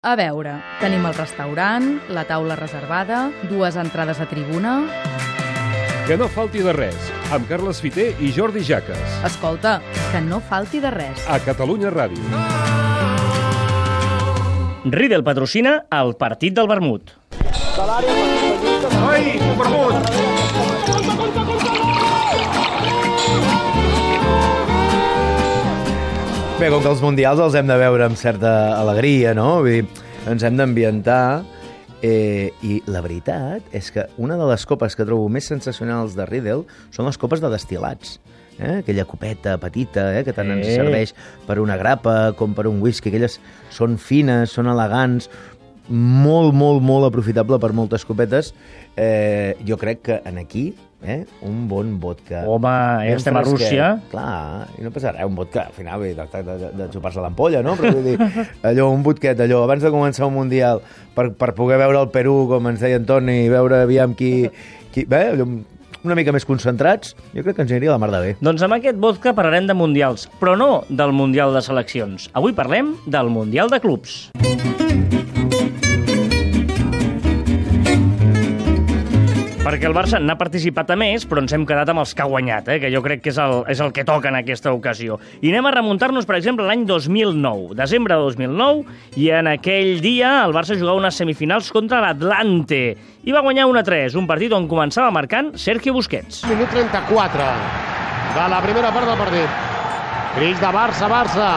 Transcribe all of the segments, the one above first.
A veure, tenim el restaurant, la taula reservada, dues entrades a tribuna... Que no falti de res, amb Carles Fiter i Jordi Jaques. Escolta, que no falti de res. A Catalunya Ràdio. Riedel patrocina el partit del vermut. Ai, vermut! Bé, com que els mundials els hem de veure amb certa alegria, no? Vull dir, ens hem d'ambientar eh, i la veritat és que una de les copes que trobo més sensacionals de Riedel són les copes de destilats. Eh? Aquella copeta petita eh? que tant ens Sí. serveix per una grapa com per un whisky. Aquelles són fines, són elegants, molt, molt, molt aprofitable per moltes copetes. Eh, jo crec que en aquí eh, un bon vodka. Home, eh, ben estem a. Rússia. Clar, i no passa res, un vodka, al final, de, de, de, de xupar-se l'ampolla, no? Però vull dir, allò, un vodquet, allò, abans de començar un Mundial, per, per poder veure el Perú, com ens deia Antoni, i veure aviam qui... qui bé, allò, una mica més concentrats, jo crec que ens aniria la mar de bé. Doncs amb aquest vodka parlarem de mundials, però no del Mundial de Seleccions. Avui parlem del Mundial de Clubs. Perquè el Barça n'ha participat a més, però ens hem quedat amb els que ha guanyat, eh? que jo crec que és el, és el que toca en aquesta ocasió. I anem a remuntar-nos, per exemple, l'any 2009, desembre de 2009, i en aquell dia el Barça jugava unes semifinals contra l'Atlante, i va guanyar 1-3, un partit on començava marcant Sergio Busquets. Minut 34 de la primera part del partit. Crits de Barça, Barça.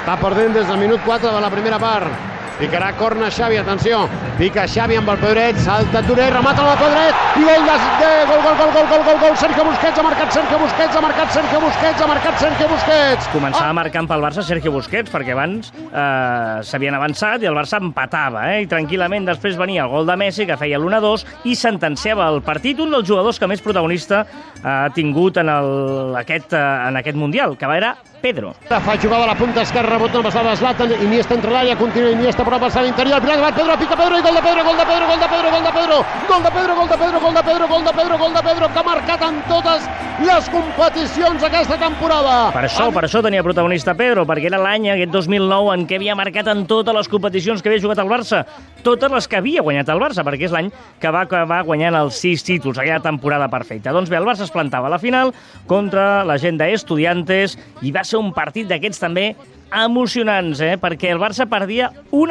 Està perdent des del minut 4 de la primera part. Picarà corna Xavi, atenció. Pica Xavi amb el Pedret, salta Touré, remata amb el Pedret, i gol de, de gol, gol, gol, gol, gol, gol, gol, Sergio Busquets, ha marcat Sergio Busquets, ha marcat Sergio Busquets, ha marcat Sergio Busquets. Començava marcant pel Barça Sergio Busquets, perquè abans eh, s'havien avançat i el Barça empatava, eh? i tranquil·lament després venia el gol de Messi, que feia l'1-2, i sentenciava el partit, un dels jugadors que més protagonista ha tingut en, el, aquest, eh, en aquest Mundial, que era Pedro. Fa jugada a la punta esquerra, rebot no passava Zlatan, Iniesta entre l'àrea, continua Iniesta, passa a l'interior, final va Pedro, pica Pedro, i gol de Pedro, gol de Pedro, gol de Pedro, gol de Pedro, gol de Pedro, gol de Pedro, gol de Pedro, gol de Pedro, gol de Pedro, que ha marcat en totes les competicions aquesta temporada. Per això, per això tenia protagonista Pedro, perquè era l'any, aquest 2009, en què havia marcat en totes les competicions que havia jugat el Barça, totes les que havia guanyat el Barça, perquè és l'any que va acabar guanyant els sis títols, aquella temporada perfecta. Doncs bé, el Barça es plantava a la final contra la gent d'Estudiantes i va ser un partit d'aquests també emocionants, eh? perquè el Barça perdia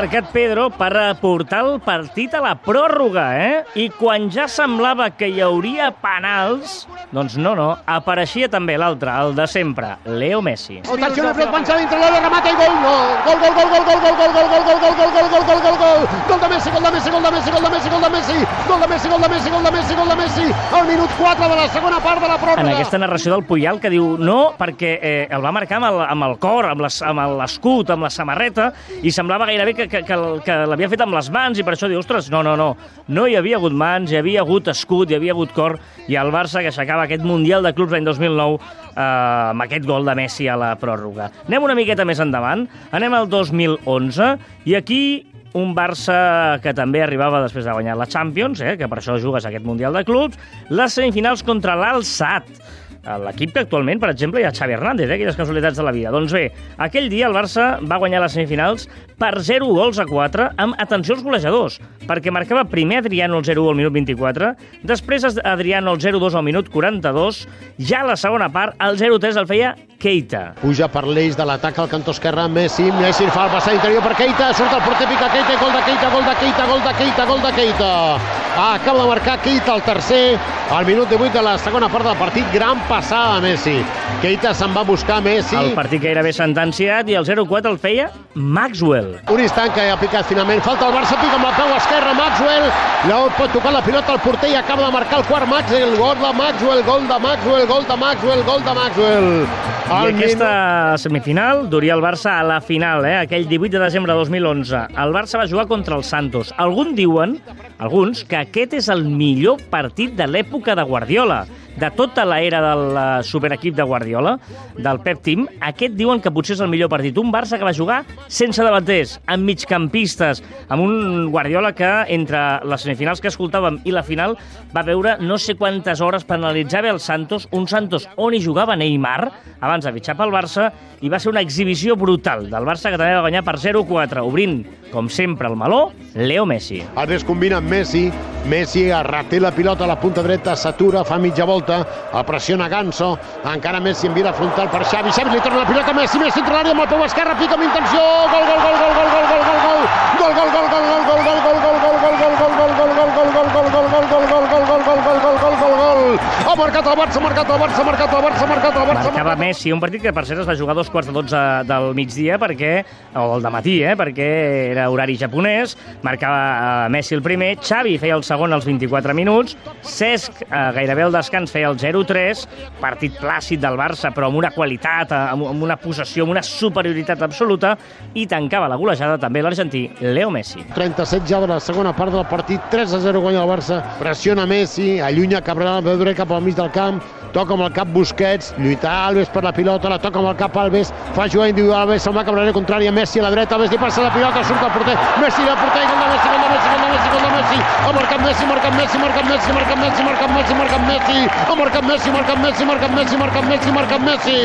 marcat Pedro per aportar el partit a la pròrroga, eh? I quan ja semblava que hi hauria penals, doncs no, no, apareixia també l'altre, el de sempre, Leo Messi. Atenció, la pilota penjada dintre l'àrea, remata i gol, no. Gol, gol, gol, gol, gol, gol, gol, gol, gol, gol, gol, gol, gol, gol, gol, gol. Gol de Messi, gol de Messi, gol de Messi, gol de Messi, gol de Messi. Gol de Messi, gol de Messi, gol de Messi, gol de Messi. Al minut 4 de la segona part de la pròrroga. En aquesta narració del Puyal que diu no, perquè eh, el va marcar amb el, amb el cor, amb les- amb l'escut, amb la samarreta, i semblava gairebé que, que, que, que l'havia fet amb les mans, i per això diu, ostres, no, no, no, no hi havia hagut mans, hi havia hagut escut, hi havia hagut cor, i el Barça que aixecava aquest Mundial de Clubs l'any 2009 eh, amb aquest gol de Messi a la pròrroga. Anem una miqueta més endavant, anem al 2011, i aquí un Barça que també arribava després de guanyar la Champions, eh, que per això jugues aquest Mundial de Clubs, les semifinals contra l'Alsat, l'equip que actualment, per exemple, hi ha Xavi Hernández, eh? quines casualitats de la vida. Doncs bé, aquell dia el Barça va guanyar les semifinals per 0 gols a 4 amb atenció als golejadors, perquè marcava primer Adriano el 0-1 al minut 24, després Adriano el 0-2 al minut 42, ja a la segona part el 0-3 el feia Keita. Puja per l'eix de l'atac al cantó esquerre, Messi, Messi fa el passat interior per Keita, surt el porter, pica Keita, gol de Keita, gol de Keita, gol de Keita, gol de Keita. Ah, acaba de marcar Keita el tercer, al minut 18 de la segona part del partit, gran passada Messi. Keita se'n va buscar Messi. El partit gairebé sentenciat i el 0-4 el feia Maxwell. Un instant que ha picat finalment. Falta el Barça, pica amb la peu esquerra, Maxwell. Llavors pot tocar la pilota al porter i acaba de marcar el quart Maxwell. Gol de Maxwell, gol de Maxwell, gol de Maxwell, gol de Maxwell. I Al aquesta semifinal duria el Barça a la final, eh? aquell 18 de desembre de 2011. El Barça va jugar contra el Santos. Alguns diuen, alguns, que aquest és el millor partit de l'època de Guardiola de tota l'era del eh, superequip de Guardiola, del Pep Team, aquest diuen que potser és el millor partit. Un Barça que va jugar sense davanters, amb migcampistes, amb un Guardiola que entre les semifinals que escoltàvem i la final va veure no sé quantes hores per analitzar bé el Santos, un Santos on hi jugava Neymar abans de fitxar pel Barça i va ser una exhibició brutal del Barça que també va guanyar per 0-4, obrint, com sempre, el meló, Leo Messi. Alves combina amb Messi. Messi reté la pilota a la punta dreta, s'atura, fa mitja volta, el pressiona Ganso, encara Messi envia frontal per Xavi, Xavi li torna la pilota Messi, Messi entra l'àrea amb el peu esquerre, pica amb intenció, gol, gol, gol, gol, gol, gol, gol, gol, gol, gol, gol, gol, gol, gol, gol, gol, gol, gol, gol, Ha marcat el Barça, ha marcat el Barça, ha marcat el Barça, ha marcat el Barça. Marcava Messi, un partit que per cert es va jugar a dos quarts de dotze del migdia perquè, o del matí, eh, perquè era horari japonès, marcava eh, Messi el primer, Xavi feia el segon als 24 minuts, Cesc eh, gairebé al descans feia el 0-3, partit plàcid del Barça però amb una qualitat, eh, amb, una possessió, amb una superioritat absoluta i tancava la golejada també l'argentí Leo Messi. 37 ja de la segona part del partit, 3 a 0 guanya el Barça, pressiona Messi, allunya Cabral, ve dret cap al mig del camp, toca amb el cap Busquets, lluita Alves per la pilota, la toca amb el cap Alves, fa jugar individual Alves, se'n va cap l'àrea contrària, Messi a la dreta, Alves li passa la pilota, surt el porter, Messi del porter, gol de Messi, gol de Messi, gol de Messi, gol de Messi, ha marcat Messi, marcat Messi, marcat Messi, marcat Messi, marcat Messi, marcat Messi, ha marcat Messi, marcat Messi, marcat Messi, marcat Messi, marcat Messi,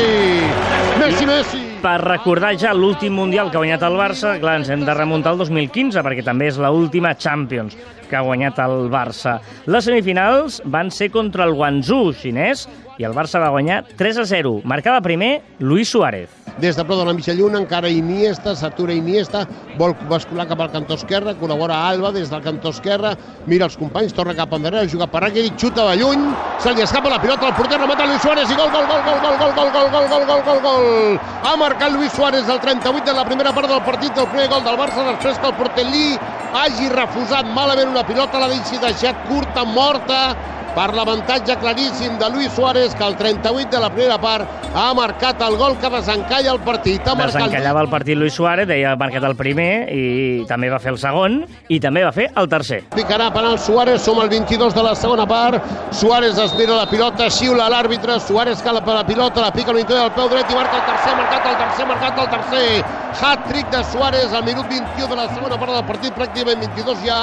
Messi, Messi. Per recordar ja l'últim Mundial que ha guanyat el Barça, clar, ens hem de remuntar al 2015, perquè també és l'última Champions que ha guanyat el Barça. Les semifinals van ser contra el Guangzhou xinès i el Barça va guanyar 3 a 0. Marcava primer Luis Suárez. des de prop de la mitja lluna, encara Iniesta, s'atura Iniesta, vol bascular cap al cantó esquerre, col·labora Alba des del cantó esquerre, mira els companys, torna cap endarrere, juga per Rakitic, xuta de lluny, se li escapa la pilota al porter, remata Luis Suárez i gol, gol, gol, gol, gol, gol, gol, gol, gol, gol, gol, gol, gol. Ha marcat Luis Suárez al 38 de la primera part del partit, el primer gol del Barça, després que el porter Lee hagi refusat malament una pilota, deixi deixat curta, morta, per l'avantatge claríssim de Luis Suárez, que al 38 de la primera part ha marcat el gol que desencalla el partit. Ha Desencallava el partit Luis Suárez, deia ha marcat el primer i també va fer el segon i també va fer el tercer. Picarà penal Suárez, som al 22 de la segona part. Suárez es mira la pilota, xiula l'àrbitre, Suárez cala per la pilota, la pica a l'interior del peu dret i marca el tercer, marcat el tercer, marcat el tercer. Hat-trick de Suárez al minut 21 de la segona part del partit, pràcticament 22 ja.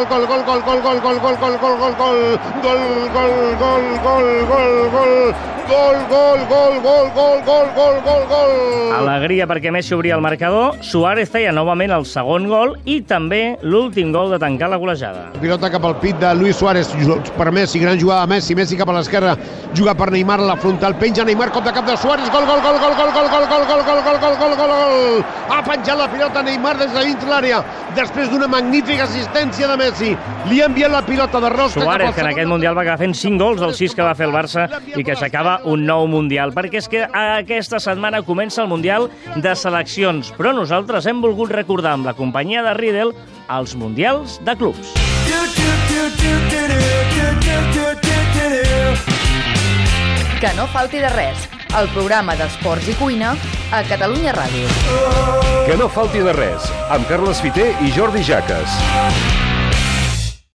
gol, gol, gol, gol, gol, gol, gol, gol, gol, gol, gol, gol, gol, gol, gol, gol, gol, gol, gol, gol. Alegria perquè Messi obria el marcador, Suárez feia novament el segon gol i també l'últim gol de tancar la golejada. Pilota cap al pit de Luis Suárez per Messi, gran jugada Messi, Messi cap a l'esquerra, juga per Neymar a la frontal, penja Neymar, cop de cap de Suárez, gol, gol, gol, gol, gol, gol, gol, gol, gol, gol, gol, gol, gol, gol, gol. Ha penjat la pilota Neymar des de dintre l'àrea, després d'una magnífica assistència de Messi. Li ha enviat la pilota de rosca Suárez, que en aquest Mundial va acabar fent 5 gols dels 6 que va fer el Barça i que aixecava un nou Mundial, perquè és que aquesta setmana comença el Mundial de seleccions, però nosaltres hem volgut recordar amb la companyia de Riedel els Mundials de clubs. Que no falti de res. El programa d'esports i cuina a Catalunya Ràdio. Que no falti de res, amb Carles Fiter i Jordi Jaques.